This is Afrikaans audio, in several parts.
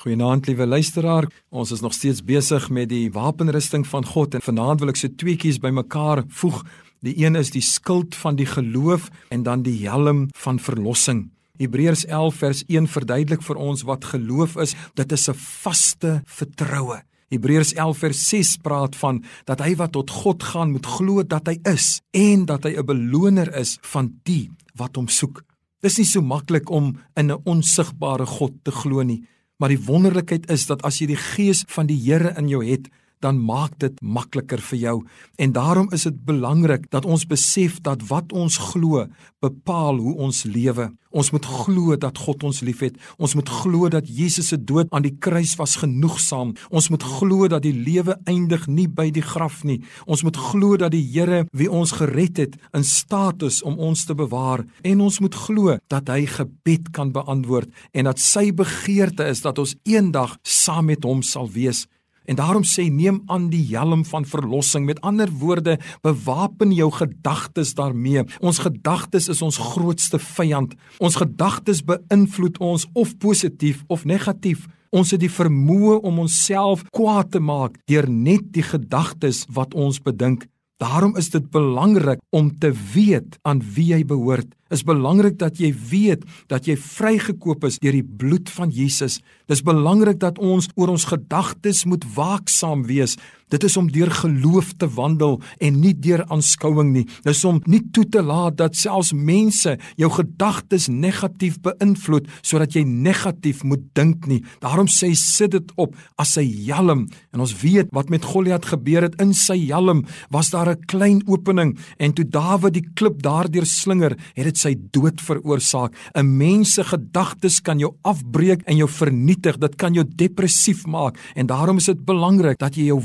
Goeienaand liewe luisteraar. Ons is nog steeds besig met die wapenrusting van God en vanaand wil ek se tweeetjies bymekaar voeg. Die een is die skild van die geloof en dan die helm van verlossing. Hebreërs 11 vers 1 verduidelik vir ons wat geloof is. Dit is 'n vaste vertroue. Hebreërs 11 vers 6 praat van dat hy wat tot God gaan moet glo dat hy is en dat hy 'n beloner is van die wat hom soek. Dis nie so maklik om in 'n onsigbare God te glo nie. Maar die wonderlikheid is dat as jy die gees van die Here in jou het, dan maak dit makliker vir jou. En daarom is dit belangrik dat ons besef dat wat ons glo bepaal hoe ons lewe. Ons moet glo dat God ons liefhet. Ons moet glo dat Jesus se dood aan die kruis was genoegsaam. Ons moet glo dat die lewe eindig nie by die graf nie. Ons moet glo dat die Here wie ons gered het in staat is om ons te bewaar en ons moet glo dat hy gebed kan beantwoord en dat sy begeerte is dat ons eendag saam met hom sal wees. En daarom sê neem aan die helm van verlossing. Met ander woorde, bewapen jou gedagtes daarmee. Ons gedagtes is ons grootste vyand. Ons gedagtes beïnvloed ons of positief of negatief. Ons het die vermoë om onsself kwaad te maak deur net die gedagtes wat ons bedink. Daarom is dit belangrik om te weet aan wie jy behoort is belangrik dat jy weet dat jy vrygekoop is deur die bloed van Jesus. Dis belangrik dat ons oor ons gedagtes moet waaksaam wees. Dit is om deur geloof te wandel en nie deur aanskouing nie. Dis om nie toe te laat dat selfs mense jou gedagtes negatief beïnvloed sodat jy negatief moet dink nie. Daarom sê sit dit op as 'n helm en ons weet wat met Goliat gebeur het in sy helm was daar 'n klein opening en toe Dawid die klip daardeur slinger het dit sy dood veroorsaak. 'n Mens se gedagtes kan jou afbreek en jou vernietig. Dit kan jou depressief maak en daarom is dit belangrik dat jy jou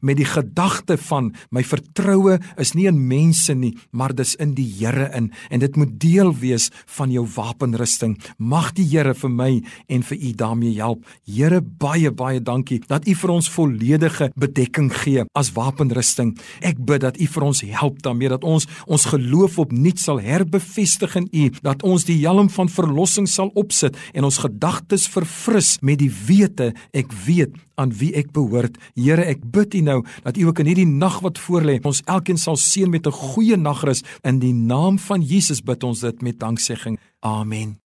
met die gedagte van my vertroue is nie in mense nie, maar dis in die Here in en dit moet deel wees van jou wapenrusting. Mag die Here vir my en vir u daarmee help. Here, baie baie dankie dat u vir ons volledige bedekking gee as wapenrusting. Ek bid dat u vir ons help daarmee dat ons ons geloof opnuut sal herbe bevestig in U dat ons die helm van verlossing sal opsit en ons gedagtes verfris met die wete ek weet aan wie ek behoort. Here, ek bid U nou dat U ook in hierdie nag wat voorlê, ons elkeen sal seën met 'n goeie nagrus in die naam van Jesus bid ons dit met danksegging. Amen.